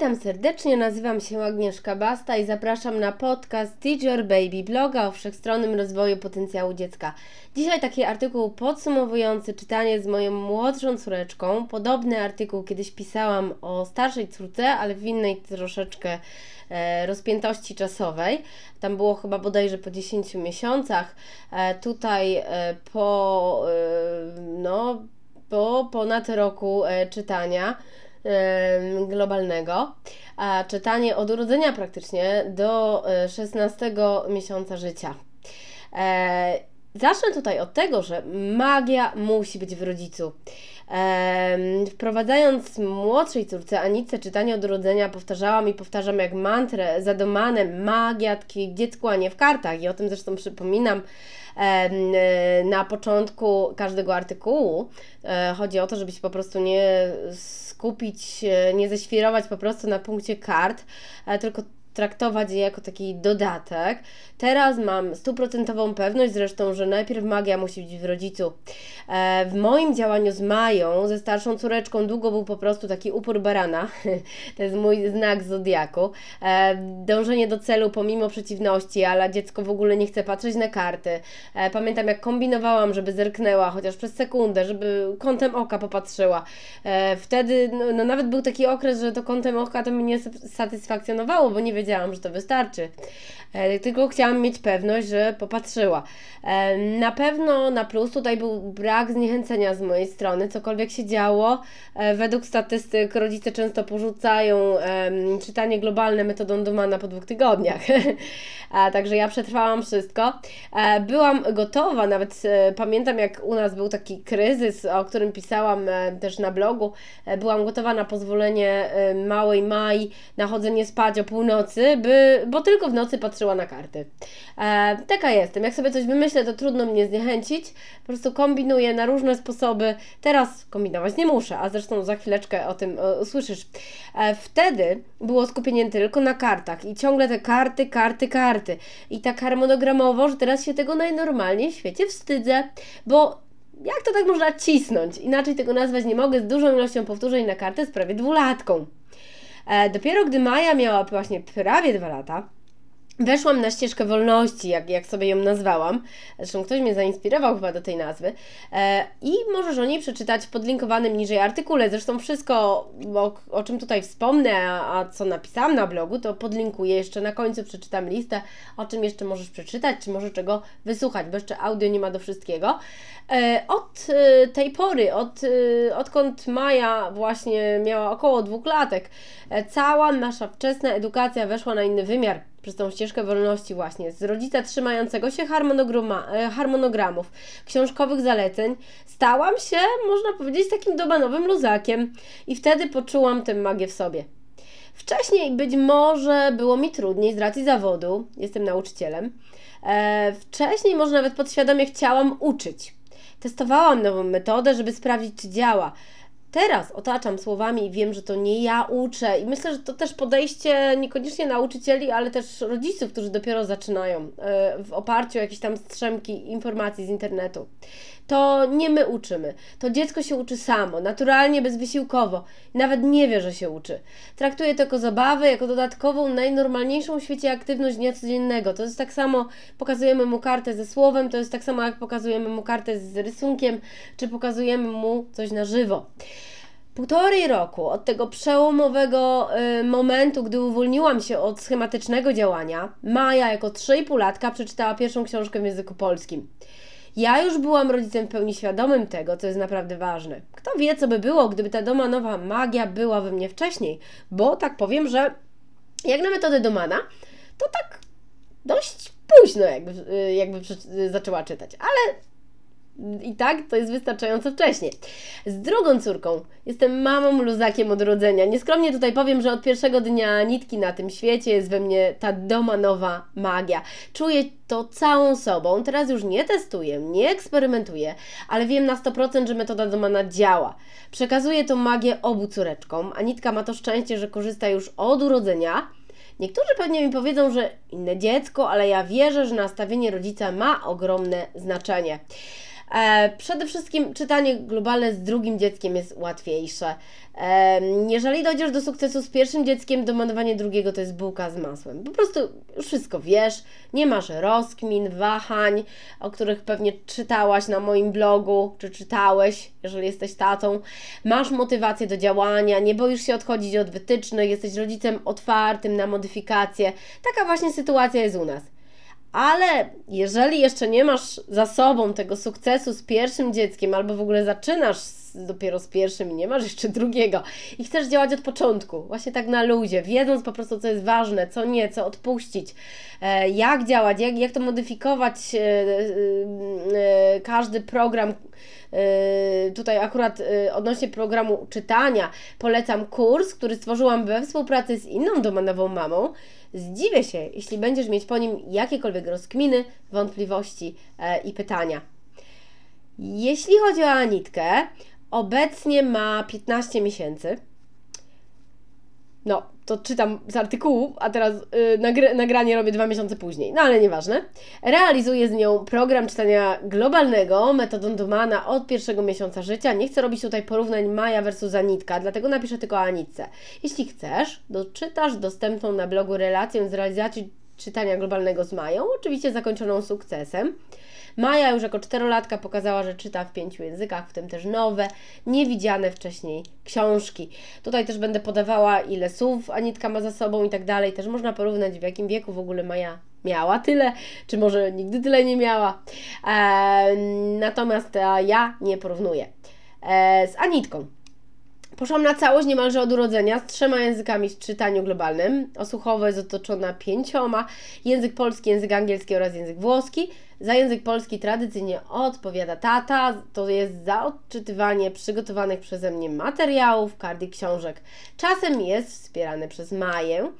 Witam serdecznie, nazywam się Agnieszka Basta i zapraszam na podcast Teach Your Baby, bloga o wszechstronnym rozwoju potencjału dziecka. Dzisiaj taki artykuł podsumowujący czytanie z moją młodszą córeczką. Podobny artykuł kiedyś pisałam o starszej córce, ale w innej troszeczkę e, rozpiętości czasowej. Tam było chyba bodajże po 10 miesiącach. E, tutaj e, po, no, po ponad roku czytania globalnego, a czytanie od urodzenia praktycznie do 16 e, miesiąca życia. E, zacznę tutaj od tego, że magia musi być w rodzicu. Wprowadzając młodszej córce Anice czytanie od urodzenia, powtarzałam i powtarzam jak mantrę zadomanem magia tkwi w dziecku, a nie w kartach. I o tym zresztą przypominam na początku każdego artykułu. E, chodzi o to, żeby się po prostu nie skupić, nie ześwirować po prostu na punkcie kart, e, tylko traktować je jako taki dodatek. Teraz mam stuprocentową pewność zresztą, że najpierw magia musi być w rodzicu. E, w moim działaniu z Mają, ze starszą córeczką, długo był po prostu taki upór barana. to jest mój znak zodiaku. E, dążenie do celu pomimo przeciwności, ale dziecko w ogóle nie chce patrzeć na karty. E, pamiętam jak kombinowałam, żeby zerknęła chociaż przez sekundę, żeby kątem oka popatrzyła. Wtedy no, no nawet był taki okres, że to kątem oka to mnie satysfakcjonowało, bo nie wiedziałam, że to wystarczy. Tylko chciałam mieć pewność, że popatrzyła. Na pewno na plus tutaj był brak zniechęcenia z mojej strony, cokolwiek się działo. E, według statystyk rodzice często porzucają czytanie globalne metodą Dumana po dwóch tygodniach. Także ja przetrwałam wszystko. E, byłam gotowa, nawet e, pamiętam jak u nas był taki kryzys, o którym pisałam też na blogu. Byłam gotowa na pozwolenie małej Mai na chodzenie spać o północy, by, bo tylko w nocy patrzyła na karty. E, taka jestem. Jak sobie coś wymyślę, to trudno mnie zniechęcić. Po prostu kombinuję na różne sposoby. Teraz kombinować nie muszę, a zresztą za chwileczkę o tym e, usłyszysz. E, wtedy było skupienie tylko na kartach i ciągle te karty, karty, karty. I tak harmonogramowo, że teraz się tego najnormalniej w świecie wstydzę, bo jak to tak można cisnąć? Inaczej tego nazwać nie mogę z dużą ilością powtórzeń na kartę z prawie dwulatką. E, dopiero gdy Maja miała właśnie prawie dwa lata, Weszłam na ścieżkę wolności, jak, jak sobie ją nazwałam. Zresztą ktoś mnie zainspirował chyba do tej nazwy. E, I możesz o niej przeczytać w podlinkowanym niżej artykule. Zresztą wszystko, o, o czym tutaj wspomnę, a, a, co napisałam na blogu, to podlinkuję jeszcze na końcu, przeczytam listę, o czym jeszcze możesz przeczytać, czy może czego wysłuchać, bo jeszcze audio nie ma do wszystkiego. E, od e, tej pory, od, e, odkąd Maja właśnie miała około dwóch latek, e, cała nasza wczesna edukacja weszła na inny wymiar przez tą ścieżkę wolności właśnie, z rodzica trzymającego się e, harmonogramów, książkowych zaleceń, stałam się, można powiedzieć, takim dobanowym luzakiem i wtedy poczułam tę magię w sobie. Wcześniej być może było mi trudniej z racji zawodu, jestem nauczycielem. E, wcześniej może nawet podświadomie chciałam uczyć. Testowałam nową metodę, żeby sprawdzić, czy działa. Teraz otaczam słowami i wiem, że to nie ja uczę, i myślę, że to też podejście niekoniecznie nauczycieli, ale też rodziców, którzy dopiero zaczynają e, w oparciu o jakieś tam strzemki informacji z internetu. To nie my uczymy, to dziecko się uczy samo, naturalnie, bezwysiłkowo, nawet nie wie, że się uczy. Traktuję to jako zabawę, jako dodatkową, najnormalniejszą w świecie aktywność dnia codziennego. To jest tak samo, pokazujemy mu kartę ze słowem, to jest tak samo, jak pokazujemy mu kartę z rysunkiem, czy pokazujemy mu coś na żywo półtorej roku od tego przełomowego y, momentu, gdy uwolniłam się od schematycznego działania, Maja jako 3,5 latka przeczytała pierwszą książkę w języku polskim. Ja już byłam rodzicem w pełni świadomym tego, co jest naprawdę ważne. Kto wie, co by było, gdyby ta domanowa magia była we mnie wcześniej, bo tak powiem, że jak na metodę domana, to tak dość późno jakby, y, jakby zaczęła czytać, ale i tak to jest wystarczająco wcześnie. Z drugą córką jestem mamą luzakiem od urodzenia. Nieskromnie tutaj powiem, że od pierwszego dnia nitki na tym świecie jest we mnie ta domanowa magia. Czuję to całą sobą. Teraz już nie testuję, nie eksperymentuję, ale wiem na 100%, że metoda domana działa. Przekazuję tą magię obu córeczkom, a nitka ma to szczęście, że korzysta już od urodzenia. Niektórzy pewnie mi powiedzą, że inne dziecko, ale ja wierzę, że nastawienie rodzica ma ogromne znaczenie. E, przede wszystkim czytanie globalne z drugim dzieckiem jest łatwiejsze. E, jeżeli dojdziesz do sukcesu z pierwszym dzieckiem, domanowanie drugiego to jest bułka z masłem. Po prostu wszystko wiesz, nie masz rozkmin, wahań, o których pewnie czytałaś na moim blogu, czy czytałeś, jeżeli jesteś tatą. Masz motywację do działania, nie boisz się odchodzić od wytycznych, jesteś rodzicem otwartym na modyfikacje. Taka właśnie sytuacja jest u nas. Ale jeżeli jeszcze nie masz za sobą tego sukcesu z pierwszym dzieckiem, albo w ogóle zaczynasz dopiero z pierwszym i nie masz jeszcze drugiego i chcesz działać od początku, właśnie tak na luzie, wiedząc po prostu, co jest ważne, co nie, co odpuścić, e, jak działać, jak, jak to modyfikować, e, e, każdy program. Tutaj akurat odnośnie programu czytania polecam kurs, który stworzyłam we współpracy z inną domenową mamą. Zdziwię się, jeśli będziesz mieć po nim jakiekolwiek rozkminy, wątpliwości i pytania. Jeśli chodzi o Anitkę, Obecnie ma 15 miesięcy. No, to czytam z artykułu, a teraz yy, nagry nagranie robię dwa miesiące później, no ale nieważne. Realizuję z nią program czytania globalnego metodą Dumana od pierwszego miesiąca życia. Nie chcę robić tutaj porównań Maja versus Anitka, dlatego napiszę tylko o Anitce. Jeśli chcesz, doczytasz dostępną na blogu relację z realizacji czytania globalnego z Mają, oczywiście zakończoną sukcesem. Maja już jako czterolatka pokazała, że czyta w pięciu językach, w tym też nowe, niewidziane wcześniej książki. Tutaj też będę podawała, ile słów Anitka ma za sobą i tak dalej. Też można porównać, w jakim wieku w ogóle Maja miała tyle, czy może nigdy tyle nie miała. E, natomiast ja nie porównuję. E, z Anitką. Poszłam na całość niemalże od urodzenia z trzema językami w czytaniu globalnym. Osłuchowo jest otoczona pięcioma. Język polski, język angielski oraz język włoski. Za język polski tradycyjnie odpowiada tata, to jest za odczytywanie przygotowanych przeze mnie materiałów, kart i książek. Czasem jest wspierany przez Maję.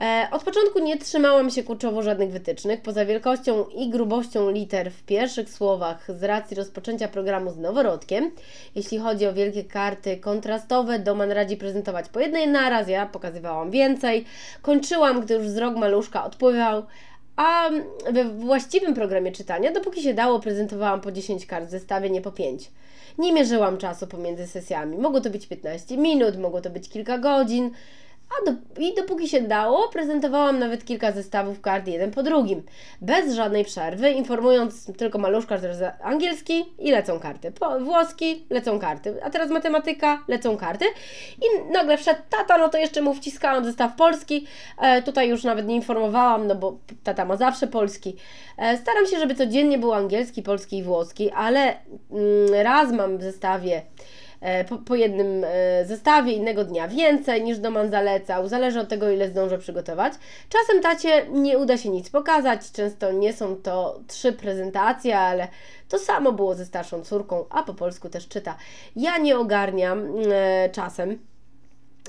E, od początku nie trzymałam się kurczowo żadnych wytycznych. Poza wielkością i grubością liter w pierwszych słowach z racji rozpoczęcia programu z noworodkiem. Jeśli chodzi o wielkie karty kontrastowe, Doman radzi prezentować po jednej naraz, ja pokazywałam więcej. Kończyłam, gdy już wzrok maluszka odpływał, a we właściwym programie czytania, dopóki się dało, prezentowałam po 10 kart zestawie, nie po 5. Nie mierzyłam czasu pomiędzy sesjami. Mogło to być 15 minut, mogło to być kilka godzin. A do, I dopóki się dało, prezentowałam nawet kilka zestawów kart jeden po drugim, bez żadnej przerwy, informując tylko maluszka, że angielski i lecą karty, po, włoski, lecą karty, a teraz matematyka, lecą karty. I nagle wszedł tata, no to jeszcze mu wciskałam zestaw polski, e, tutaj już nawet nie informowałam, no bo tata ma zawsze polski. E, staram się, żeby codziennie był angielski, polski i włoski, ale mm, raz mam w zestawie po, po jednym e, zestawie, innego dnia więcej niż Doman zalecał, zależy od tego, ile zdążę przygotować. Czasem tacie nie uda się nic pokazać, często nie są to trzy prezentacje, ale to samo było ze starszą córką, a po polsku też czyta. Ja nie ogarniam e, czasem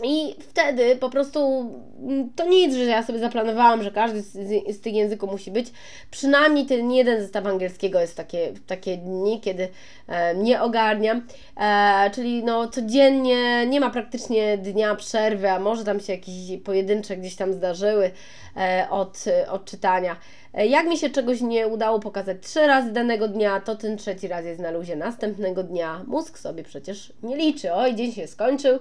i wtedy po prostu mm, to nic, że ja sobie zaplanowałam, że każdy z, z, tych języków musi być. Przynajmniej ten jeden zestaw angielskiego jest takie, takie dni, kiedy e, nie ogarniam. E, czyli no codziennie nie ma praktycznie dnia przerwy, a może tam się jakieś pojedyncze gdzieś tam zdarzyły e, od, od czytania. E, jak mi się czegoś nie udało pokazać trzy razy danego dnia, to ten trzeci raz jest na luzie następnego dnia. Mózg sobie przecież nie liczy. Oj, dzień się skończył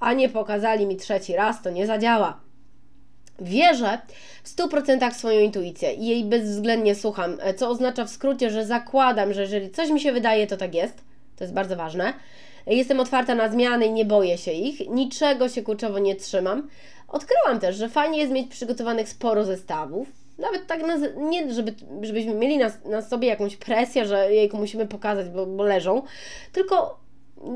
a nie pokazali mi trzeci raz, to nie zadziała. Wierzę w 100% w swoją intuicję i jej bezwzględnie słucham, co oznacza w skrócie, że zakładam, że jeżeli coś mi się wydaje, to tak jest. To jest bardzo ważne. Jestem otwarta na zmiany i nie boję się ich. Niczego się kurczowo nie trzymam. Odkryłam też, że fajnie jest mieć przygotowanych sporo zestawów. Nawet tak, nie żeby, żebyśmy mieli na, na sobie jakąś presję, że jej musimy pokazać, bo, bo leżą, tylko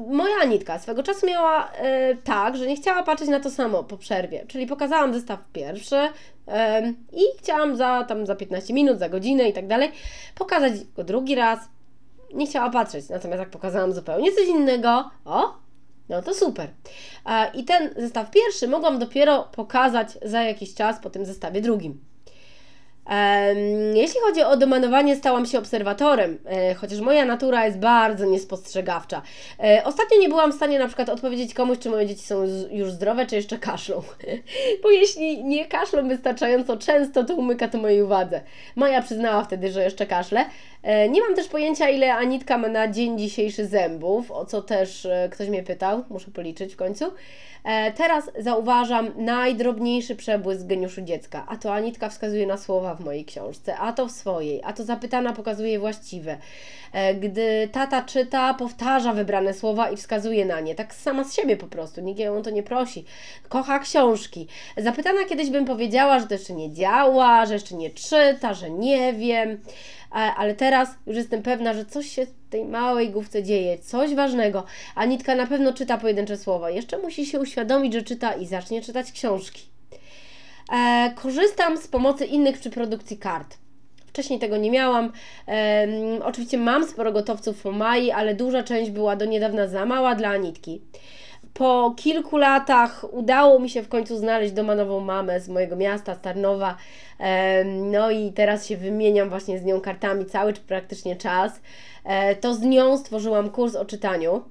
moja nitka swego czasu miała e, tak, że nie chciała patrzeć na to samo po przerwie. Czyli pokazałam zestaw pierwszy e, i chciałam za tam za 15 minut, za godzinę i tak dalej pokazać go drugi raz. Nie chciała patrzeć, natomiast jak pokazałam zupełnie coś innego, o, no to super. E, I ten zestaw pierwszy mogłam dopiero pokazać za jakiś czas po tym zestawie drugim. Jeśli chodzi o domanowanie, stałam się obserwatorem, e, chociaż moja natura jest bardzo niespostrzegawcza. E, ostatnio nie byłam w stanie na przykład odpowiedzieć komuś, czy moje dzieci są już zdrowe, czy jeszcze kaszlą. Bo jeśli nie kaszlą wystarczająco często, to umyka to mojej uwadze. Maja przyznała wtedy, że jeszcze kaszle. E, nie mam też pojęcia, ile Anitka ma na dzień dzisiejszy zębów, o co też e, ktoś mnie pytał, muszę policzyć w końcu. E, teraz zauważam najdrobniejszy przebłysk geniuszu dziecka, a to Anitka wskazuje na słowa w mojej książce, a to w swojej, a to zapytana pokazuje właściwe. Gdy tata czyta, powtarza wybrane słowa i wskazuje na nie, tak sama z siebie po prostu, nikt ją o to nie prosi. Kocha książki. Zapytana kiedyś bym powiedziała, że to jeszcze nie działa, że jeszcze nie czyta, że nie wiem ale teraz już jestem pewna, że coś się w tej małej główce dzieje, coś ważnego. Anitka na pewno czyta pojedyncze słowa. Jeszcze musi się uświadomić, że czyta i zacznie czytać książki. E, korzystam z pomocy innych przy produkcji kart. Wcześniej tego nie miałam. E, oczywiście mam sporo gotowców po Mai, ale duża część była do niedawna za mała dla Anitki. Po kilku latach udało mi się w końcu znaleźć domanową mamę z mojego miasta, Starnowa. No i teraz się wymieniam właśnie z nią kartami cały czy praktycznie czas. E, to z nią stworzyłam kurs o czytaniu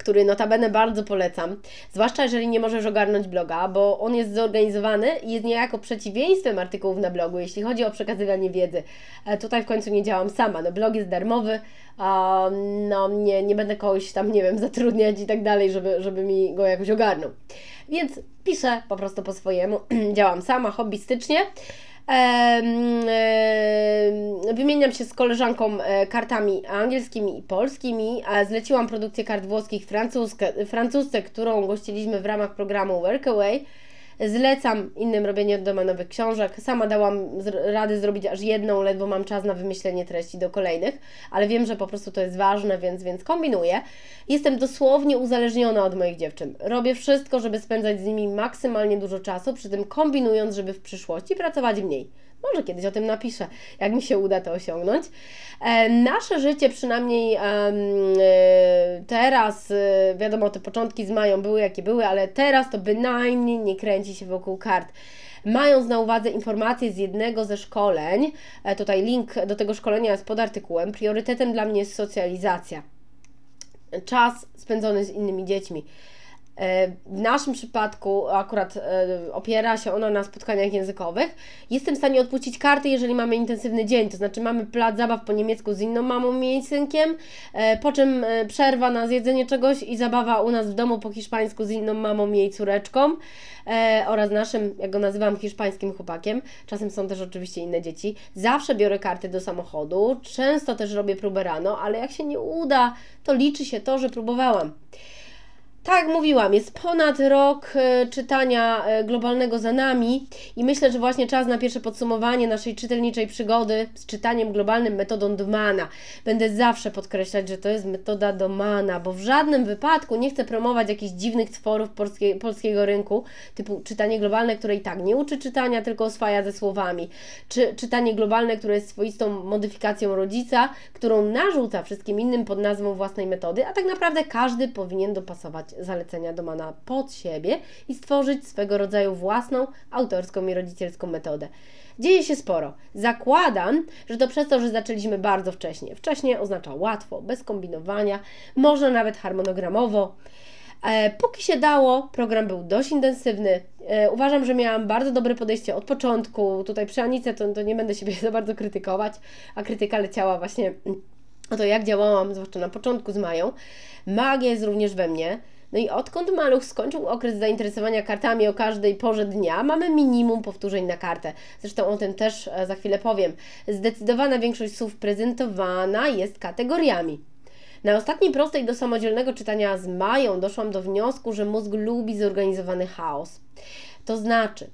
który notabene bardzo polecam, zwłaszcza jeżeli nie możesz ogarnąć bloga, bo on jest zorganizowany i jest niejako przeciwieństwem artykułów na blogu, jeśli chodzi o przekazywanie wiedzy. E, tutaj w końcu nie działam sama, no blog jest darmowy, no nie, nie będę kogoś tam, nie wiem, zatrudniać i tak dalej, żeby, żeby mi go jakoś ogarnął. Więc piszę po prostu po swojemu, działam sama, hobbystycznie. Wymieniam się z koleżanką e, kartami angielskimi i polskimi. Zleciłam produkcję kart włoskich francusce, którą gościliśmy w ramach programu Workaway. Zlecam innym robienie domenowych książek. Sama dałam rady zrobić aż jedną, ledwo mam czas na wymyślenie treści do kolejnych, ale wiem, że po prostu to jest ważne, więc, więc kombinuję. Jestem dosłownie uzależniona od moich dziewczyn. Robię wszystko, żeby spędzać z nimi maksymalnie dużo czasu, przy tym kombinując, żeby w przyszłości pracować mniej. Może kiedyś o tym napiszę, jak mi się uda to osiągnąć. E, nasze życie, przynajmniej e, teraz, e, wiadomo, te początki z Mają były jakie były, ale teraz to bynajmniej nie kręci się wokół kart. Mając na uwadze informacje z jednego ze szkoleń, tutaj link do tego szkolenia jest pod artykułem, priorytetem dla mnie jest socjalizacja. Czas spędzony z innymi dziećmi. E, w naszym przypadku akurat e, opiera się ona na spotkaniach językowych. Jestem w stanie odpuścić karty, jeżeli mamy intensywny dzień, to znaczy mamy plac zabaw po niemiecku z inną mamą i synkiem, e, po czym przerwa na zjedzenie czegoś i zabawa u nas w domu po hiszpańsku z inną mamą i jej córeczką oraz naszym, jak go nazywam, hiszpańskim chłopakiem. Czasem są też oczywiście inne dzieci. Zawsze biorę karty do samochodu, często też robię próbę rano, ale jak się nie uda, to liczy się to, że próbowałam. Tak mówiłam, jest ponad rok e, czytania e, globalnego za nami i myślę, że właśnie czas na pierwsze podsumowanie naszej czytelniczej przygody z czytaniem globalnym metodą Domana. Będę zawsze podkreślać, że to jest metoda Domana, bo w żadnym wypadku nie chcę promować jakichś dziwnych tworów polskie, polskiego rynku, typu czytanie globalne, które i tak nie uczy czytania, tylko oswaja ze słowami, czy czytanie globalne, które jest swoistą modyfikacją rodzica, którą narzuca wszystkim innym pod nazwą własnej metody, a tak naprawdę każdy powinien dopasować zalecenia Domana pod siebie i stworzyć swego rodzaju własną, autorską i rodzicielską metodę. Dzieje się sporo. Zakładam, że to przez to, że zaczęliśmy bardzo wcześnie. Wcześnie oznacza łatwo, bez kombinowania, może nawet harmonogramowo. E, póki się dało, program był dość intensywny. E, uważam, że miałam bardzo dobre podejście od początku. Tutaj przy Anice to, to nie będę siebie za bardzo krytykować, a krytyka leciała właśnie o to, jak działałam, zwłaszcza na początku z Mają. Magia jest również we mnie. No i odkąd maluch skończył okres zainteresowania kartami o każdej porze dnia, mamy minimum powtórzeń na kartę. Zresztą o tym też e, za chwilę powiem. Zdecydowana większość słów prezentowana jest kategoriami. Na ostatniej prostej do samodzielnego czytania z Mają doszłam do wniosku, że mózg lubi zorganizowany chaos. To znaczy,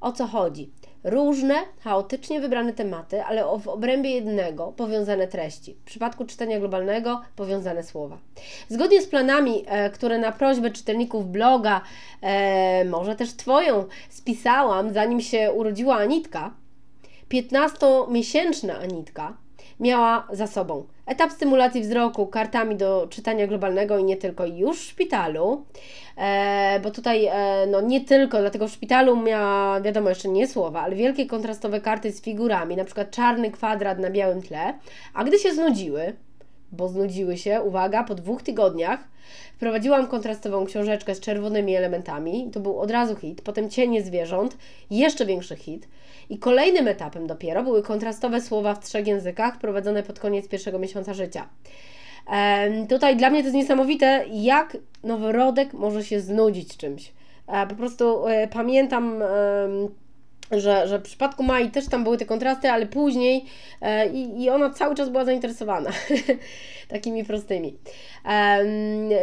o co chodzi? Różne, chaotycznie wybrane tematy, ale w obrębie jednego powiązane treści. W przypadku czytania globalnego powiązane słowa. Zgodnie z planami, e, które na prośbę czytelników bloga, e, może też Twoją, spisałam, zanim się urodziła Anitka, 15-miesięczna Anitka miała za sobą etap stymulacji wzroku kartami do czytania globalnego i nie tylko już w szpitalu, e, bo tutaj e, no nie tylko, dlatego w szpitalu miała, wiadomo, jeszcze nie słowa, ale wielkie kontrastowe karty z figurami, na przykład czarny kwadrat na białym tle, a gdy się znudziły, bo znudziły się, uwaga, po dwóch tygodniach. Wprowadziłam kontrastową książeczkę z czerwonymi elementami. To był od razu hit. Potem Cienie zwierząt, jeszcze większy hit. I kolejnym etapem dopiero były kontrastowe słowa w trzech językach, wprowadzone pod koniec pierwszego miesiąca życia. Tutaj dla mnie to jest niesamowite, jak noworodek może się znudzić czymś. E, po prostu e, pamiętam że, że w przypadku Mai też tam były te kontrasty, ale później e, i, ona cały czas była zainteresowana takimi prostymi. E,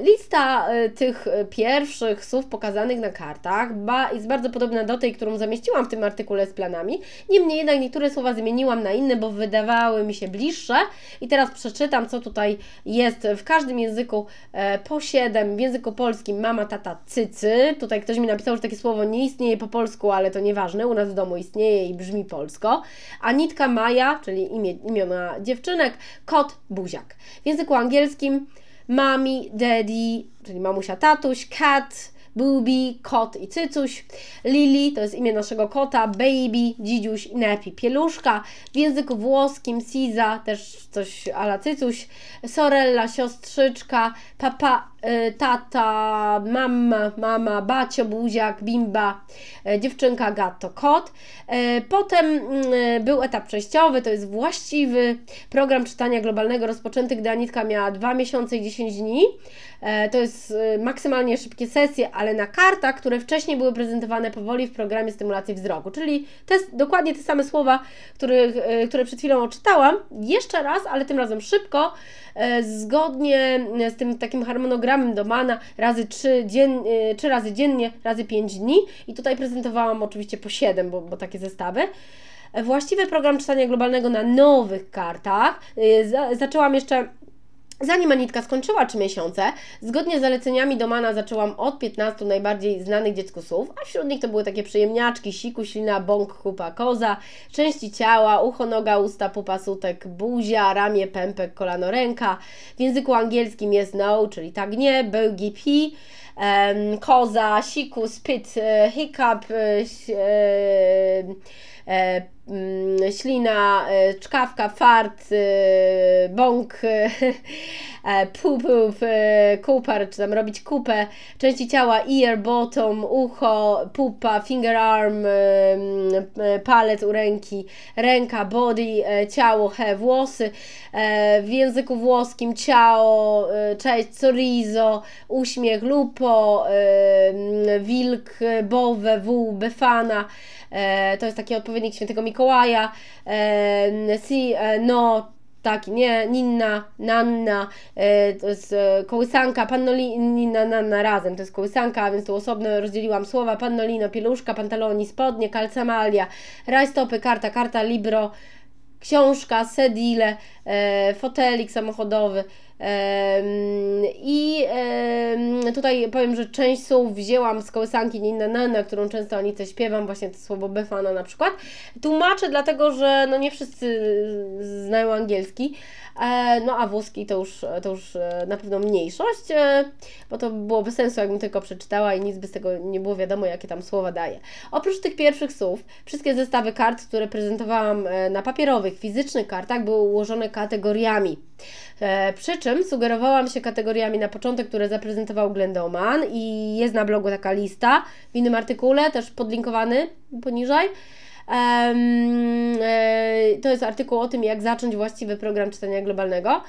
lista tych pierwszych słów pokazanych na kartach ba, jest bardzo podobna do tej, którą zamieściłam w tym artykule z planami. Niemniej jednak niektóre słowa zmieniłam na inne, bo wydawały mi się bliższe i teraz przeczytam, co tutaj jest w każdym języku e, po siedem. W języku polskim mama, tata, cycy. Tutaj ktoś mi napisał, że takie słowo nie istnieje po polsku, ale to nieważne. U nas domu istnieje i brzmi polsko. Anitka Maja, czyli imię, imiona dziewczynek, kot, buziak. W języku angielskim mami, daddy, czyli mamusia, tatuś, cat, Booby, kot i cycuś. Lily to jest imię naszego kota. Baby, dzidziuś i Nepi, pieluszka. W języku włoskim Siza, też coś ala cycuś. Sorella, siostrzyczka. Papa, tata, mama, mama, bacio, buziak, bimba, y, dziewczynka, gatto, kot. Y, potem był etap przejściowy, to jest właściwy program czytania globalnego rozpoczęty, gdy Anitka miała 2 miesiące i 10 dni. To jest maksymalnie szybkie sesje, ale na kartach, które wcześniej były prezentowane powoli w programie stymulacji wzroku. Czyli te, dokładnie te same słowa, których, e, które przed chwilą odczytałam, jeszcze raz, ale tym razem szybko, e, zgodnie z tym takim harmonogramem Domana, razy 3, dzien, 3 e, razy dziennie, razy 5 dni. I tutaj prezentowałam oczywiście po 7, bo, bo takie zestawy właściwy program czytania globalnego na nowych kartach. Zaczęłam jeszcze Zanim Anitka skończyła 3 miesiące, zgodnie z zaleceniami Domana zaczęłam od 15 najbardziej znanych dziecku słów, a wśród nich to były takie przyjemniaczki, siku, ślina, bąk, chupa, koza, części ciała, ucho, noga, usta, pupa, sutek, buzia, ramię, pępek, kolano, ręka. W języku angielskim jest no, czyli tak nie, bełgi, pi, koza, siku, spit, e, hiccup, e, mm, ślina, e, czkawka, fart, e, bąk, e, pup, pup, kupar, czy tam robić kupę, części ciała, ear, bottom, ucho, pupa, finger arm, palec u ręki, ręka, body, ciało, he, włosy, w języku włoskim ciało, cześć, chorizo, uśmiech, lupo, wilk, bowe, wół, befana, to jest taki odpowiednik świętego Mikołaja, si, no, tak, nie, Ninna, Nanna, to jest kołysanka, Pannolina, Nanna razem, to jest kołysanka, więc tu osobno rozdzieliłam słowa, Pannolino, pieluszka, pantaloni, spodnie, kalcamalia, rajstopy, karta, karta, libro, książka, sedile, fotelik samochodowy, i tutaj powiem, że część słów wzięłam z kołysanki Ninna Nana, którą często Anice śpiewam, właśnie to słowo Befana na przykład. Tłumaczę dlatego, że no nie wszyscy znają angielski, no a włoski to już, to już e, na pewno mniejszość, e, bo to byłoby sensu, jakbym tylko przeczytała i nic by z tego nie było wiadomo, jakie tam słowa daje. Oprócz tych pierwszych słów, wszystkie zestawy kart, które prezentowałam na papierowych, fizycznych kartach, były ułożone kategoriami. Przy czym sugerowałam się kategoriami na początek, które zaprezentował Glendoman i jest na blogu taka lista w innym artykule, też podlinkowany poniżej. Um, to jest artykuł o tym, jak zacząć właściwy program czytania globalnego.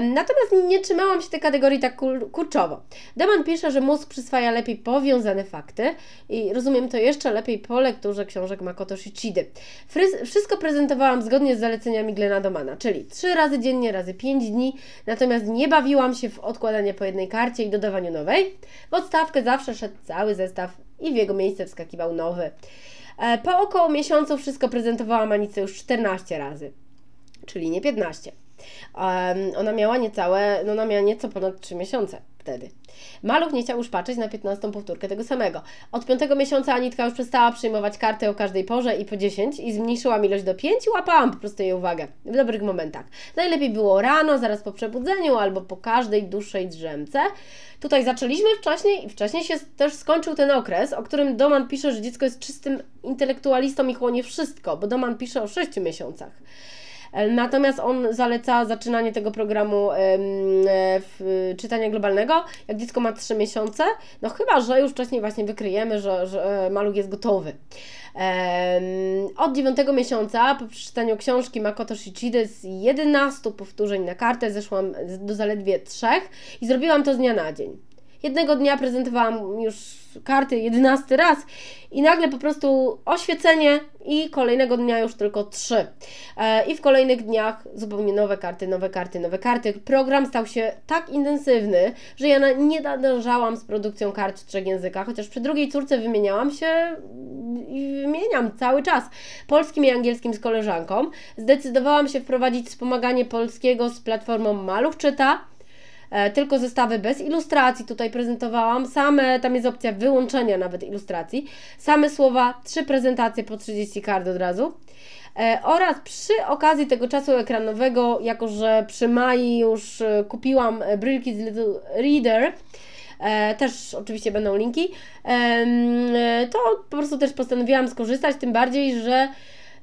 Natomiast nie trzymałam się tej kategorii tak kurczowo. Deman pisze, że mózg przyswaja lepiej powiązane fakty i rozumiem to jeszcze lepiej po lekturze książek Makoto Shichidi. Wszystko prezentowałam zgodnie z zaleceniami Glena Domana, czyli 3 razy dziennie, razy 5 dni, natomiast nie bawiłam się w odkładanie po jednej karcie i dodawaniu nowej. W odstawkę zawsze szedł cały zestaw i w jego miejsce wskakiwał nowy. E, po około miesiącu wszystko prezentowałam Anice już 14 razy, czyli nie 15. Ona miała niecałe, no ona miała nieco ponad 3 miesiące wtedy. Maluch nie chciał już patrzeć na 15 powtórkę tego samego. Od 5 miesiąca Anitka już przestała przyjmować karty o każdej porze i po 10 i zmniejszyłam ilość do 5 i łapałam po prostu jej uwagę w dobrych momentach. Najlepiej było rano, zaraz po przebudzeniu albo po każdej dłuższej drzemce. Tutaj zaczęliśmy wcześniej i wcześniej się też skończył ten okres, o którym Doman pisze, że dziecko jest czystym intelektualistą i chłonie wszystko, bo Doman pisze o 6 miesiącach. E, natomiast on zaleca zaczynanie tego programu w czytania globalnego, jak dziecko ma 3 miesiące, no chyba, że już wcześniej właśnie wykryjemy, że, że maluch jest gotowy. Od 9 miesiąca po przeczytaniu książki Makoto Shichide z 11 powtórzeń na kartę zeszłam do zaledwie 3 i zrobiłam to z dnia na dzień. Jednego dnia prezentowałam już karty jedenasty raz i nagle po prostu oświecenie i kolejnego dnia już tylko trzy. E, I w kolejnych dniach zupełnie nowe karty, nowe karty, nowe karty. Program stał się tak intensywny, że ja nie nadążałam z produkcją kart w trzech językach, chociaż przy drugiej córce wymieniałam się i wymieniam cały czas polskim i angielskim z koleżanką. Zdecydowałam się wprowadzić wspomaganie polskiego z platformą Maluch Czyta, tylko zestawy bez ilustracji. Tutaj prezentowałam, same, tam jest opcja wyłączenia nawet ilustracji, same słowa, trzy prezentacje po 30 kart od razu. E, oraz przy okazji tego czasu ekranowego, jako że przy Mai już e, kupiłam Brilki z Little Reader, E, też oczywiście będą linki, e, to po prostu też postanowiłam skorzystać, tym bardziej, że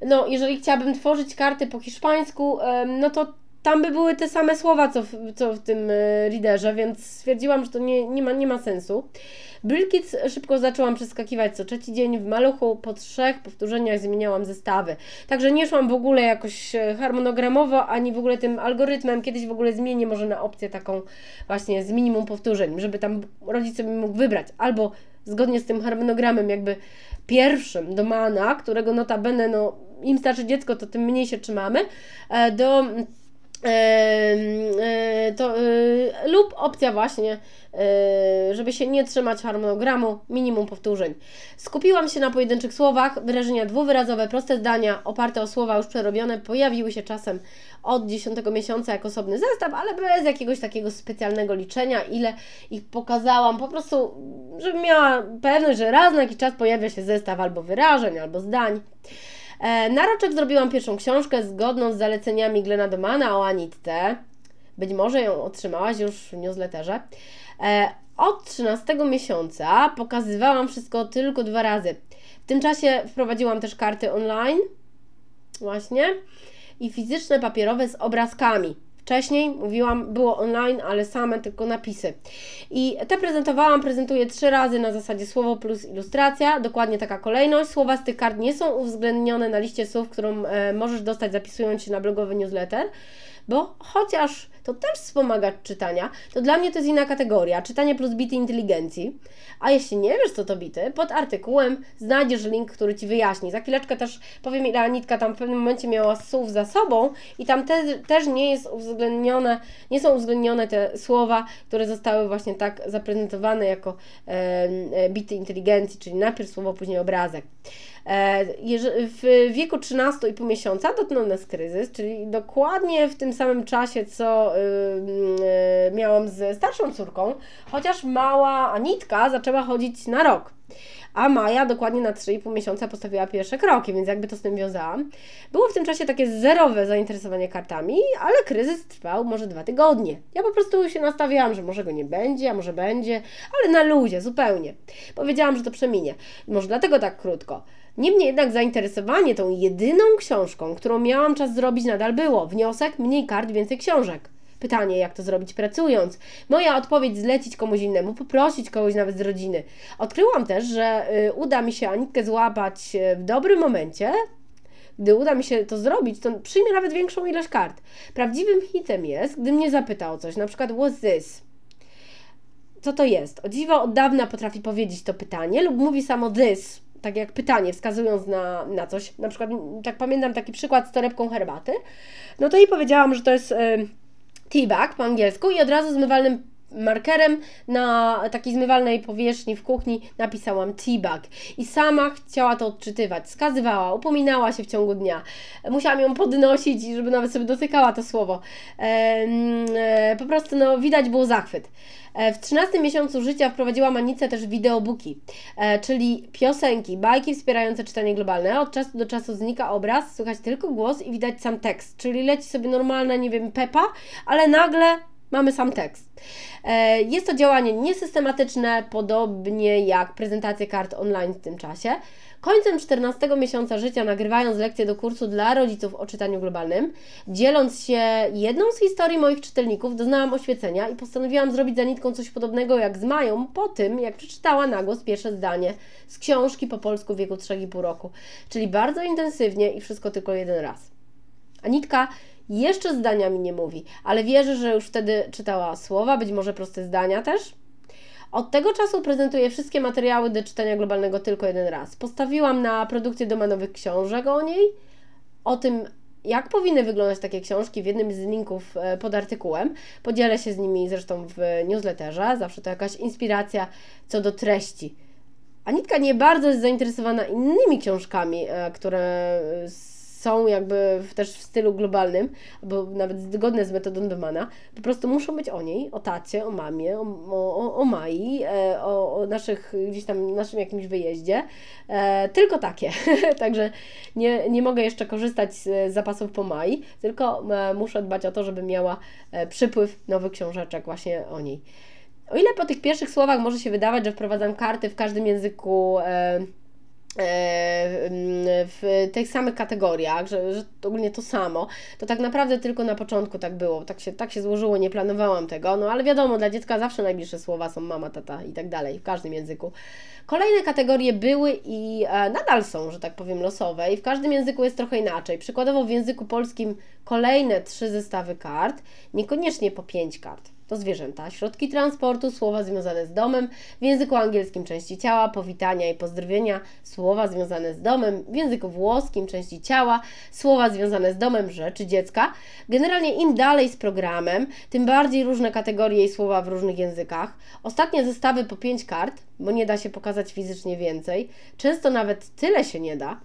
no, jeżeli chciałabym tworzyć karty po hiszpańsku, e, no to tam by były te same słowa, co w, co w tym e, readerze, więc stwierdziłam, że to nie, nie, ma, nie ma sensu. Brillkids szybko zaczęłam przeskakiwać co trzeci dzień w maluchu, po trzech powtórzeniach zmieniałam zestawy. Także nie szłam w ogóle jakoś e, harmonogramowo, ani w ogóle tym algorytmem. Kiedyś w ogóle zmienię może na opcję taką właśnie z minimum powtórzeń, żeby tam rodzic sobie mógł wybrać albo zgodnie z tym harmonogramem jakby pierwszym do mana, którego notabene no im starsze dziecko, to tym mniej się trzymamy, e, do to, e, lub opcja właśnie, e, żeby się nie trzymać harmonogramu, minimum powtórzeń. Skupiłam się na pojedynczych słowach, wyrażenia dwuwyrazowe, proste zdania oparte o słowa już przerobione pojawiły się czasem od 10 miesiąca jako osobny zestaw, ale bez jakiegoś takiego specjalnego liczenia, ile ich pokazałam, po prostu, żebym miała pewność, że raz na jakiś czas pojawia się zestaw albo wyrażeń, albo zdań. E, na roczek zrobiłam pierwszą książkę zgodną z zaleceniami Glena Domana o Anitce. Być może ją otrzymałaś już w newsletterze. E, od 13 miesiąca pokazywałam wszystko tylko dwa razy. W tym czasie wprowadziłam też karty online, właśnie, i fizyczne papierowe z obrazkami. Wcześniej mówiłam, było online, ale same tylko napisy. I te prezentowałam, prezentuję trzy razy na zasadzie słowo plus ilustracja, dokładnie taka kolejność. Słowa z tych kart nie są uwzględnione na liście słów, którą e, możesz dostać zapisując się na blogowy newsletter bo chociaż to też wspomaga czytania, to dla mnie to jest inna kategoria, czytanie plus bity inteligencji. A jeśli nie wiesz, co to bity, pod artykułem znajdziesz link, który Ci wyjaśni. Za chwileczkę też powiem, ile Anitka tam w pewnym momencie miała słów za sobą i tam te, też nie jest uwzględnione, nie są uwzględnione te słowa, które zostały właśnie tak zaprezentowane jako e, bity inteligencji, czyli najpierw słowo, później obrazek. E, w wieku 13,5 miesiąca dotknął nas kryzys, czyli dokładnie w tym samym czasie, co y, miałam ze starszą córką, chociaż mała Anitka zaczęła chodzić na rok a Maja dokładnie na 3,5 miesiąca postawiła pierwsze kroki, więc jakby to z tym wiązałam. Było w tym czasie takie zerowe zainteresowanie kartami, ale kryzys trwał może dwa tygodnie. Ja po prostu się nastawiałam, że może go nie będzie, a może będzie, ale na luzie, zupełnie. Powiedziałam, że to przeminie. Może dlatego tak krótko. Niemniej jednak zainteresowanie tą jedyną książką, którą miałam czas zrobić, nadal było. Wniosek: mniej kart, więcej książek. Pytanie, jak to zrobić pracując? Moja odpowiedź zlecić komuś innemu, poprosić kogoś nawet z rodziny. Odkryłam też, że y, uda mi się Anitkę złapać y, w dobrym momencie, gdy uda mi się to zrobić, to przyjmie nawet większą ilość kart. Prawdziwym hitem jest, gdy mnie zapyta o coś, na przykład what's this? Co to jest? O dziwo od dawna potrafi powiedzieć to pytanie lub mówi samo this, tak jak pytanie, wskazując na, na coś. Na przykład, tak pamiętam taki przykład z torebką herbaty. No to jej powiedziałam, że to jest... Y, teabag po angielsku i od razu zmywalnym markerem na takiej zmywalnej powierzchni w kuchni napisałam teabag i sama chciała to odczytywać, skazywała, upominała się w ciągu dnia. Musiałam ją podnosić, żeby nawet sobie dotykała to słowo. E, po prostu no, widać było zachwyt. E, w 13 miesiącu życia wprowadziła Manica też wideobooki, e, czyli piosenki, bajki wspierające czytanie globalne. Od czasu do czasu znika obraz, słychać tylko głos i widać sam tekst, czyli leci sobie normalna, nie wiem, Pepa, ale nagle mamy sam tekst. E, jest to działanie niesystematyczne, podobnie jak prezentacje kart online w tym czasie. Końcem 14 miesiąca życia, nagrywając lekcję do kursu dla rodziców o czytaniu globalnym, dzieląc się jedną z historii moich czytelników, doznałam oświecenia i postanowiłam zrobić za nitką coś podobnego jak z Mają po tym, jak przeczytała na głos pierwsze zdanie z książki po polsku w wieku 3,5 roku. Czyli bardzo intensywnie i wszystko tylko jeden raz. Anitka jeszcze zdania mi nie mówi, ale wierzę, że już wtedy czytała słowa, być może proste zdania też. Od tego czasu prezentuję wszystkie materiały do czytania globalnego tylko jeden raz. Postawiłam na produkcję domenowych książek o niej, o tym, jak powinny wyglądać takie książki w jednym z linków e, pod artykułem. Podzielę się z nimi zresztą w newsletterze, zawsze to jakaś inspiracja co do treści. Anitka nie bardzo jest zainteresowana innymi książkami, e, które są jakby też w stylu globalnym, albo nawet zgodne z metodą Domana, po prostu muszą być o niej, o tacie, o mamie, o, o, o Mai, e, o, o naszych, gdzieś tam naszym jakimś wyjeździe. E, tylko takie. Także nie, nie mogę jeszcze korzystać z zapasów po Mai, tylko e, muszę dbać o to, żeby miała przypływ nowych książeczek właśnie o niej. O ile po tych pierwszych słowach może się wydawać, że wprowadzam karty w każdym języku E, w tych samych kategoriach, że, że ogólnie to samo, to tak naprawdę tylko na początku tak było, tak się, tak się złożyło, nie planowałam tego, no ale wiadomo, dla dziecka zawsze najbliższe słowa są mama, tata i tak dalej, w każdym języku. Kolejne kategorie były i e, nadal są, że tak powiem, losowe i w każdym języku jest trochę inaczej. Przykładowo w języku polskim kolejne trzy zestawy kart, niekoniecznie po pięć kart to zwierzęta, środki transportu, słowa związane z domem, w języku angielskim części ciała, powitania i pozdrowienia, słowa związane z domem, w języku włoskim części ciała, słowa związane z domem, rzeczy dziecka. Generalnie im dalej z programem, tym bardziej różne kategorie i słowa w różnych językach. Ostatnie zestawy po 5 kart, bo nie da się pokazać fizycznie więcej, często nawet tyle się nie da.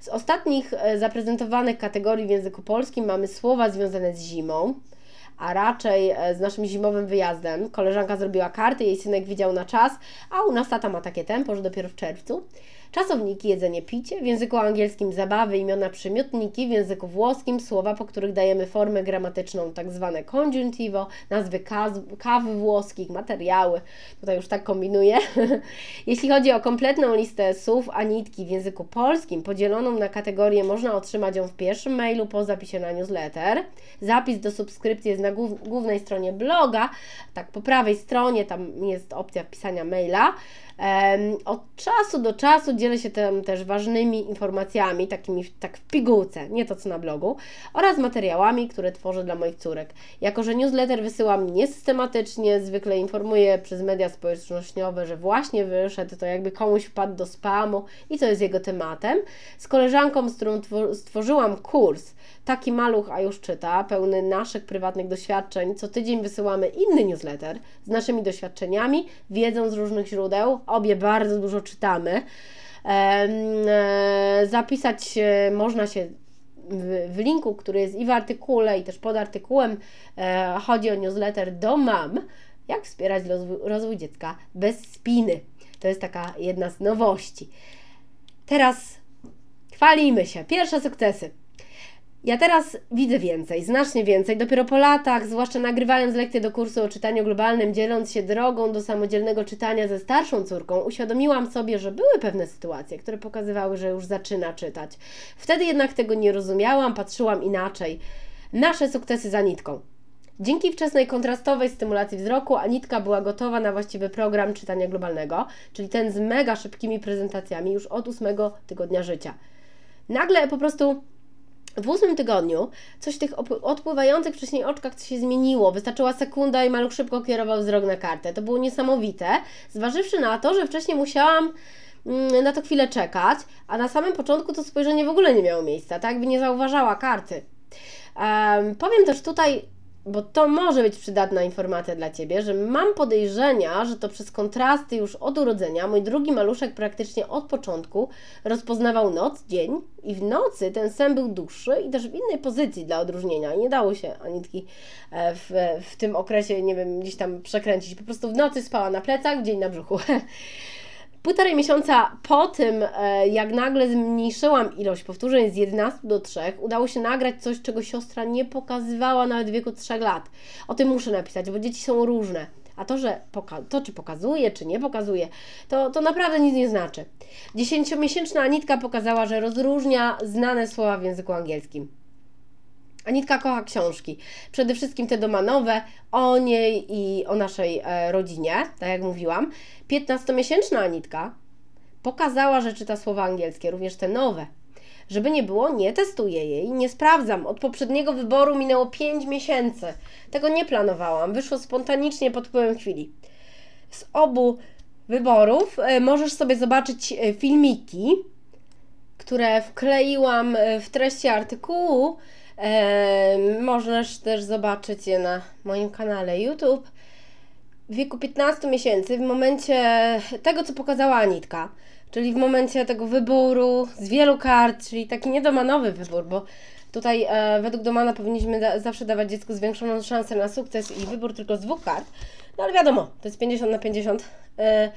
Z ostatnich e, zaprezentowanych kategorii w języku polskim mamy słowa związane z zimą, a raczej e, z naszym zimowym wyjazdem. Koleżanka zrobiła karty, jej synek widział na czas, a u nas tata ma takie tempo, że dopiero w czerwcu. Czasowniki, jedzenie, picie, w języku angielskim zabawy, imiona, przymiotniki, w języku włoskim słowa, po których dajemy formę gramatyczną, tak zwane conjuntivo, nazwy kaw włoskich, materiały. Tutaj już tak kombinuję. Jeśli chodzi o kompletną listę słów Anitki w języku polskim, podzieloną na kategorie, można otrzymać ją w pierwszym mailu po zapisie na newsletter. Zapis do subskrypcji jest na głównej stronie bloga, tak po prawej stronie, tam jest opcja wpisania maila. Od czasu do czasu dzielę się tam też ważnymi informacjami, takimi tak w pigułce, nie to co na blogu, oraz materiałami, które tworzę dla moich córek. Jako, że newsletter wysyłam niesystematycznie, zwykle informuję przez media społecznościowe, że właśnie wyszedł, to jakby komuś wpadł do spamu i co jest jego tematem. Z koleżanką, z którą stworzyłam kurs Taki maluch, a już czyta, pełny naszych prywatnych doświadczeń. Co tydzień wysyłamy inny newsletter z naszymi doświadczeniami, wiedzą z różnych źródeł. Obie bardzo dużo czytamy. E, zapisać można się w, linku, który jest i w artykule, i też pod artykułem. E, chodzi o newsletter do mam. Jak wspierać rozwój dziecka bez spiny. To jest taka jedna z nowości. Teraz chwalimy się. Pierwsze sukcesy. Ja teraz widzę więcej, znacznie więcej. Dopiero po latach, zwłaszcza nagrywając lekcje do kursu o czytaniu globalnym, dzieląc się drogą do samodzielnego czytania ze starszą córką, uświadomiłam sobie, że były pewne sytuacje, które pokazywały, że już zaczyna czytać. Wtedy jednak tego nie rozumiałam, patrzyłam inaczej. Nasze sukcesy za nitką. Dzięki wczesnej kontrastowej stymulacji wzroku Anitka była gotowa na właściwy program czytania globalnego, czyli ten z mega szybkimi prezentacjami już od ósmego tygodnia życia. Nagle po prostu w ósmym tygodniu coś w tych odpływających wcześniej oczkach się zmieniło. Wystarczyła sekunda i maluch szybko kierował wzrok na kartę. To było niesamowite, zważywszy na to, że wcześniej musiałam mm, na to chwilę czekać, a na samym początku to spojrzenie w ogóle nie miało miejsca, tak by nie zauważała karty. Um, powiem też tutaj bo to może być przydatna informacja dla Ciebie, że mam podejrzenia, że to przez kontrasty już od urodzenia mój drugi maluszek praktycznie od początku rozpoznawał noc, dzień i w nocy ten sen był dłuższy i też w innej pozycji dla odróżnienia. Nie dało się Anitki e, w, w tym okresie, nie wiem, gdzieś tam przekręcić. Po prostu w nocy spała na plecach, w dzień na brzuchu. Półtorej miesiąca po tym, e, jak nagle zmniejszyłam ilość powtórzeń z 11 do 3, udało się nagrać coś, czego siostra nie pokazywała nawet w wieku 3 lat. O tym muszę napisać, bo dzieci są różne. A to, że to, czy pokazuje, czy nie pokazuje, to, to naprawdę nic nie znaczy. Dziesięciomiesięczna Anitka pokazała, że rozróżnia znane słowa w języku angielskim. Anitka kocha książki. Przede wszystkim te domanowe o niej i o naszej e, rodzinie, tak jak mówiłam. 15-miesięczna Anitka pokazała, że czyta słowa angielskie, również te nowe. Żeby nie było, nie testuję jej, nie sprawdzam. Od poprzedniego wyboru minęło 5 miesięcy. Tego nie planowałam, wyszło spontanicznie pod wpływem chwili. Z obu wyborów e, możesz sobie zobaczyć e, filmiki, które wkleiłam w treści artykułu. Możesz też zobaczyć je na moim kanale YouTube. W wieku 15 miesięcy, w momencie tego, co pokazała Anitka, czyli w momencie tego wyboru z wielu kart, czyli taki niedomanowy wybór, bo tutaj e, według domana powinniśmy da zawsze dawać dziecku zwiększoną szansę na sukces i wybór tylko z dwóch kart. No ale wiadomo, to jest 50 na 50. E,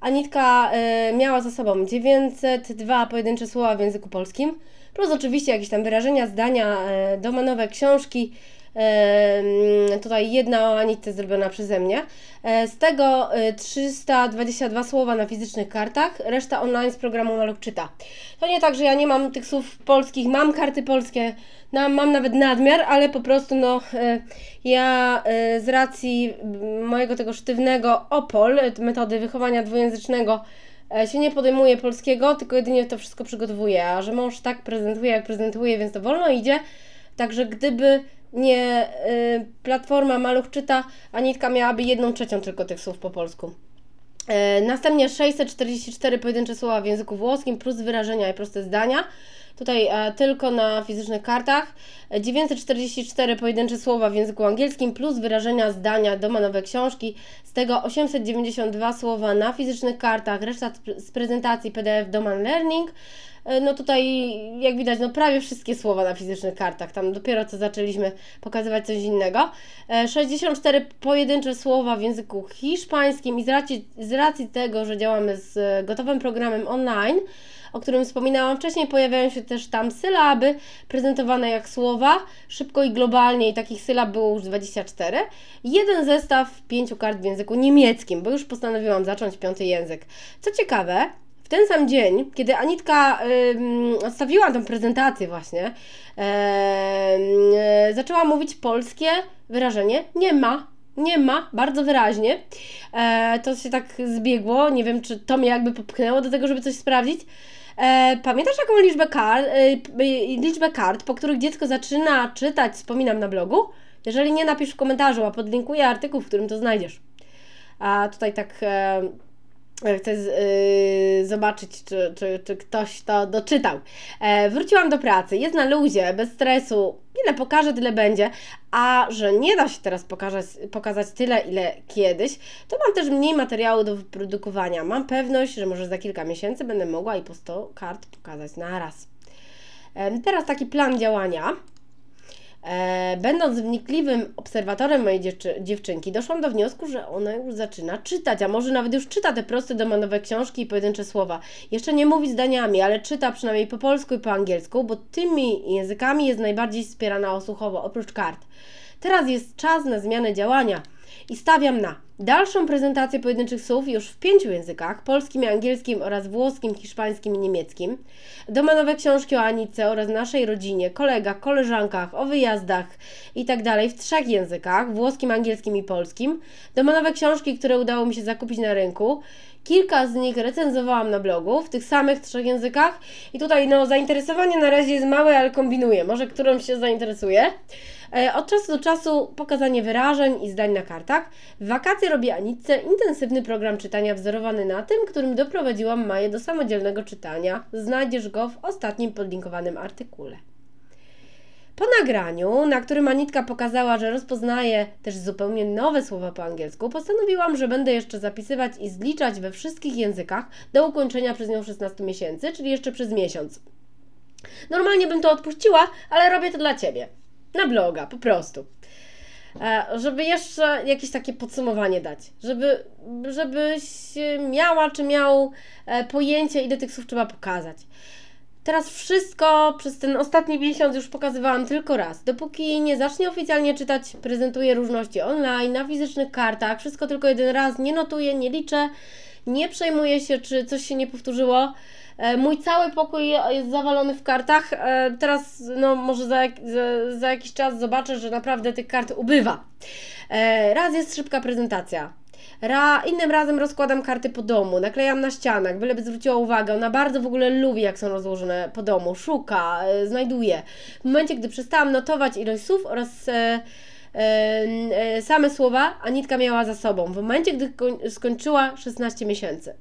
Anitka e, miała za sobą 902 pojedyncze słowa w języku polskim, plus oczywiście jakieś tam wyrażenia, zdania, e, domanowe książki, tutaj jedna o zrobiona przeze mnie. E, z tego 322 e, słowa na fizycznych kartach, reszta online z programu Maluch Czyta. To nie tak, że ja nie mam tych słów polskich, mam karty polskie, mam nawet nadmiar, ale po prostu no, e, ja z racji mojego tego sztywnego OPOL, metody wychowania dwujęzycznego, się nie podejmuję polskiego, tylko jedynie to wszystko przygotowuję, a że mąż tak prezentuje, jak prezentuje, więc to wolno idzie. Także gdyby nie y, platforma Maluch czyta, Anitka miałaby jedną trzecią tylko tych słów po polsku. E, następnie 644 pojedyncze słowa w języku włoskim plus wyrażenia i proste zdania. Tutaj e, tylko na fizycznych kartach. 944 pojedyncze słowa w języku angielskim plus wyrażenia zdania domanowe książki. Z tego 892 słowa na fizycznych kartach, reszta z prezentacji PDF Doman Learning. E, no tutaj jak widać, no prawie wszystkie słowa na fizycznych kartach, tam dopiero co zaczęliśmy pokazywać coś innego. 64 e, pojedyncze słowa w języku hiszpańskim i z racji, z racji tego, że działamy z gotowym programem online, o którym wspominałam wcześniej, pojawiają się też tam sylaby prezentowane jak słowa, szybko i globalnie i takich sylab było już 24. Jeden zestaw pięciu kart w języku niemieckim, bo już postanowiłam zacząć piąty język. Co ciekawe, ten sam dzień, kiedy Anitka yy, odstawiła tę prezentację właśnie, yy, zaczęła mówić polskie wyrażenie nie ma, nie ma, bardzo wyraźnie. E, to się tak zbiegło, nie wiem czy to mnie jakby popchnęło do tego, żeby coś sprawdzić. E, pamiętasz jaką liczbę kart, e, liczbę kart, po których dziecko zaczyna czytać, wspominam na blogu? Jeżeli nie, napisz w komentarzu, a podlinkuję artykuł, w którym to znajdziesz. A tutaj tak e, Chcę yy, zobaczyć, czy, czy, czy ktoś to doczytał. E, wróciłam do pracy, jest na luzie, bez stresu, ile pokażę, tyle będzie, a że nie da się teraz pokazać, pokazać tyle, ile kiedyś, to mam też mniej materiału do wyprodukowania. Mam pewność, że może za kilka miesięcy będę mogła i po 100 kart pokazać na raz. E, teraz taki plan działania. E, będąc wnikliwym obserwatorem mojej dziewczy dziewczynki, doszłam do wniosku, że ona już zaczyna czytać, a może nawet już czyta te proste domanowe książki i pojedyncze słowa. Jeszcze nie mówi zdaniami, ale czyta przynajmniej po polsku i po angielsku, bo tymi językami jest najbardziej wspierana osłuchowo, oprócz kart. Teraz jest czas na zmianę działania i stawiam na dalszą prezentację pojedynczych słów już w pięciu językach polskim, angielskim oraz włoskim, hiszpańskim i niemieckim. Domanowe książki o Anice oraz naszej rodzinie, kolegach, koleżankach, o wyjazdach itd. Tak w trzech językach włoskim, angielskim i polskim. Domanowe książki, które udało mi się zakupić na rynku. Kilka z nich recenzowałam na blogu w tych samych trzech językach i tutaj no zainteresowanie na razie jest małe, ale kombinuję. Może którąś się zainteresuje. E, od czasu do czasu pokazanie wyrażeń i zdań na kartach. W wakacje robię Anicce intensywny program czytania wzorowany na tym, którym doprowadziłam Maję do samodzielnego czytania. Znajdziesz go w ostatnim podlinkowanym artykule. Po nagraniu, na którym Anitka pokazała, że rozpoznaje też zupełnie nowe słowa po angielsku, postanowiłam, że będę jeszcze zapisywać i zliczać we wszystkich językach do ukończenia przez nią 16 miesięcy, czyli jeszcze przez miesiąc. Normalnie bym to odpuściła, ale robię to dla Ciebie. Na bloga, po prostu. e, żeby jeszcze jakieś takie podsumowanie dać, żeby, żebyś miała czy miał e, pojęcie, ile tych słów trzeba pokazać. Teraz wszystko przez ten ostatni miesiąc już pokazywałam tylko raz. Dopóki nie zacznie oficjalnie czytać, prezentuję różności online, na fizycznych kartach, wszystko tylko jeden raz, nie notuję, nie liczę, nie przejmuję się, czy coś się nie powtórzyło. E, mój cały pokój jest zawalony w kartach. E, teraz, no, może za, za, za jakiś czas zobaczę, że naprawdę tych kart ubywa. E, raz jest szybka prezentacja. Ra, innym razem rozkładam karty po domu, naklejam na ścianach, byleby zwróciła uwagę. Ona bardzo w ogóle lubi, jak są rozłożone po domu, szuka, znajduje. W momencie, gdy przestałam notować ilość słów oraz e, e, same słowa, Anitka miała za sobą. W momencie, gdy skończyła 16 miesięcy.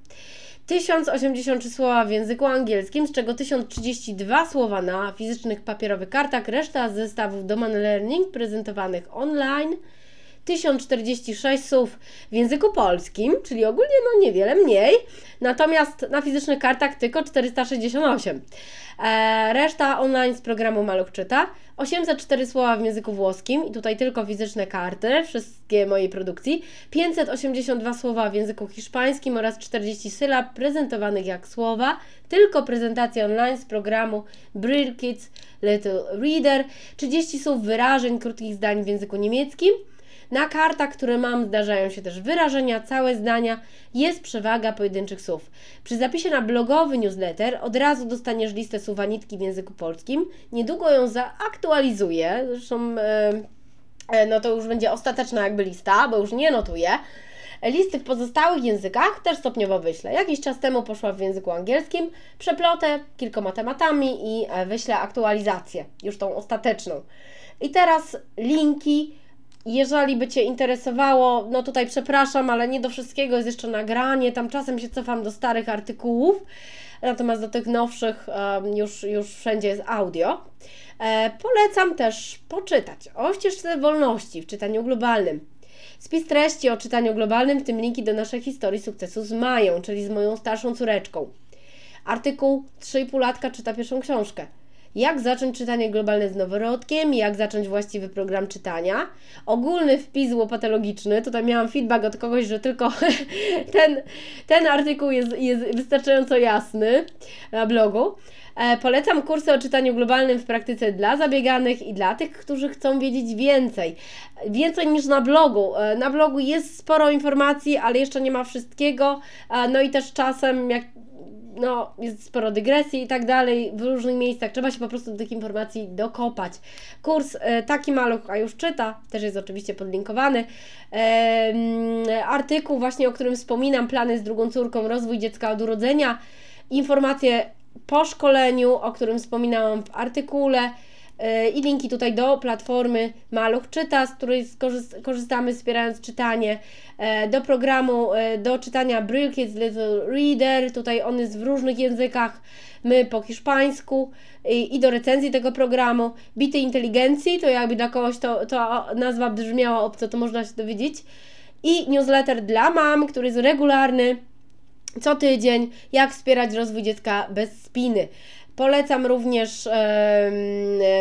1083 słowa w języku angielskim, z czego 1032 słowa na fizycznych papierowych kartach, reszta zestawów Domain Learning prezentowanych online. 1046 słów w języku polskim, czyli ogólnie no niewiele mniej, natomiast na fizycznych kartach tylko 468. E, reszta online z programu Maluch Czyta. 804 słowa w języku włoskim i tutaj tylko fizyczne karty, wszystkie mojej produkcji. 582 słowa w języku hiszpańskim oraz 40 sylab prezentowanych jak słowa. Tylko prezentacja online z programu Brill Kids Little Reader. 30 słów wyrażeń, krótkich zdań w języku niemieckim. Na kartach, które mam, zdarzają się też wyrażenia, całe zdania, jest przewaga pojedynczych słów. Przy zapisie na blogowy newsletter od razu dostaniesz listę słowanitki w języku polskim. Niedługo ją zaaktualizuję, zresztą e, no to już będzie ostateczna jakby lista, bo już nie notuję. Listy w pozostałych językach też stopniowo wyślę. Jakiś czas temu poszła w języku angielskim, przeplotę kilkoma tematami i e, wyślę aktualizację, już tą ostateczną. I teraz linki jeżeli by Cię interesowało, no tutaj przepraszam, ale nie do wszystkiego jest jeszcze nagranie, tam czasem się cofam do starych artykułów, natomiast do tych nowszych już, już wszędzie jest audio. E, polecam też poczytać o ścieżce wolności w czytaniu globalnym. Spis treści o czytaniu globalnym, w tym linki do naszej historii sukcesu z Mają, czyli z moją starszą córeczką. Artykuł 3,5 latka czyta pierwszą książkę jak zacząć czytanie globalne z noworodkiem, jak zacząć właściwy program czytania. Ogólny wpis łopatologiczny, tutaj miałam feedback od kogoś, że tylko ten, ten artykuł jest, jest wystarczająco jasny na blogu. E, polecam kursy o czytaniu globalnym w praktyce dla zabieganych i dla tych, którzy chcą wiedzieć więcej. Więcej niż na blogu. E, na blogu jest sporo informacji, ale jeszcze nie ma wszystkiego. E, no i też czasem, jak no, jest sporo dygresji i tak dalej w różnych miejscach. Trzeba się po prostu do tych informacji dokopać. Kurs e, Taki Maluch, a już czyta, też jest oczywiście podlinkowany. Artykuł właśnie, o którym wspominam, plany z drugą córką, rozwój dziecka od urodzenia. Informacje po szkoleniu, o którym wspominałam w artykule i linki tutaj do platformy Maluch Czyta, z której korzystamy wspierając czytanie, e, do programu e, do czytania Brill Kids Little Reader, tutaj on jest w różnych językach, my po hiszpańsku i, i do recenzji tego programu, Bity Inteligencji, to jakby dla kogoś to, to nazwa brzmiała obco, to można się dowiedzieć. I newsletter dla mam, który jest regularny, co tydzień, jak wspierać rozwój dziecka bez spiny. Polecam również e,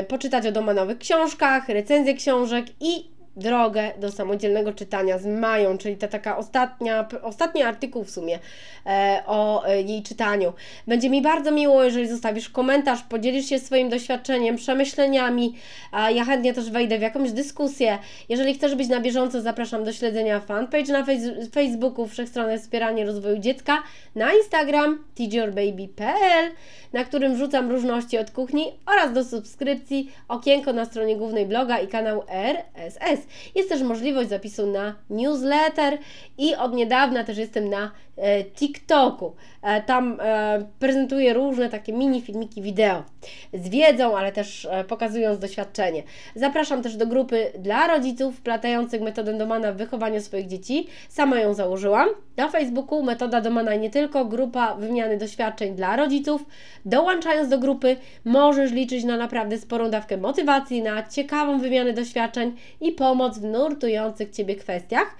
poczytać o domanowych książkach, recenzje książek i drogę do samodzielnego czytania z Mają, czyli ta taka ostatnia, ostatni artykuł w sumie e, o e, jej czytaniu. Będzie mi bardzo miło, jeżeli zostawisz komentarz, podzielisz się swoim doświadczeniem, przemyśleniami, a ja chętnie też wejdę w jakąś dyskusję. Jeżeli chcesz być na bieżąco, zapraszam do śledzenia fanpage na Facebooku, Wszechstronne Wspieranie Rozwoju Dziecka, na Instagram teachyourbaby.pl, na którym wrzucam różności od kuchni oraz do subskrypcji okienko na stronie głównej bloga i kanał RSS. Jest też możliwość zapisu na newsletter i od niedawna też jestem na e, TikToku. E, tam e, prezentuję różne takie mini filmiki wideo z wiedzą, ale też e, pokazując doświadczenie. Zapraszam też do grupy dla rodziców wplatających metodę Domana w wychowaniu swoich dzieci. Sama ją założyłam. Na Facebooku metoda Domana nie tylko, grupa wymiany doświadczeń dla rodziców. Dołączając do grupy możesz liczyć na naprawdę sporą dawkę motywacji, na ciekawą wymianę doświadczeń i pomoc w nurtujących Ciebie kwestiach.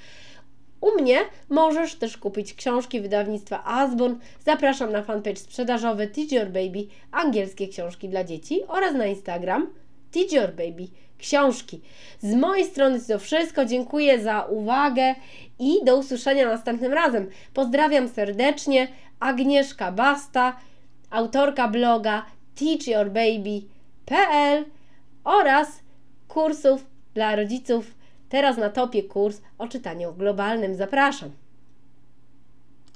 U mnie możesz też kupić książki wydawnictwa Asbon. Zapraszam na fanpage sprzedażowy Teach Your Baby, angielskie książki dla dzieci oraz na Instagram Teach Your Baby książki. Z mojej strony to wszystko. Dziękuję za uwagę i do usłyszenia następnym razem. Pozdrawiam serdecznie. Agnieszka Basta, autorka bloga teachyourbaby.pl oraz kursów dla rodziców. Teraz na topie kurs o czytaniu globalnym. Zapraszam.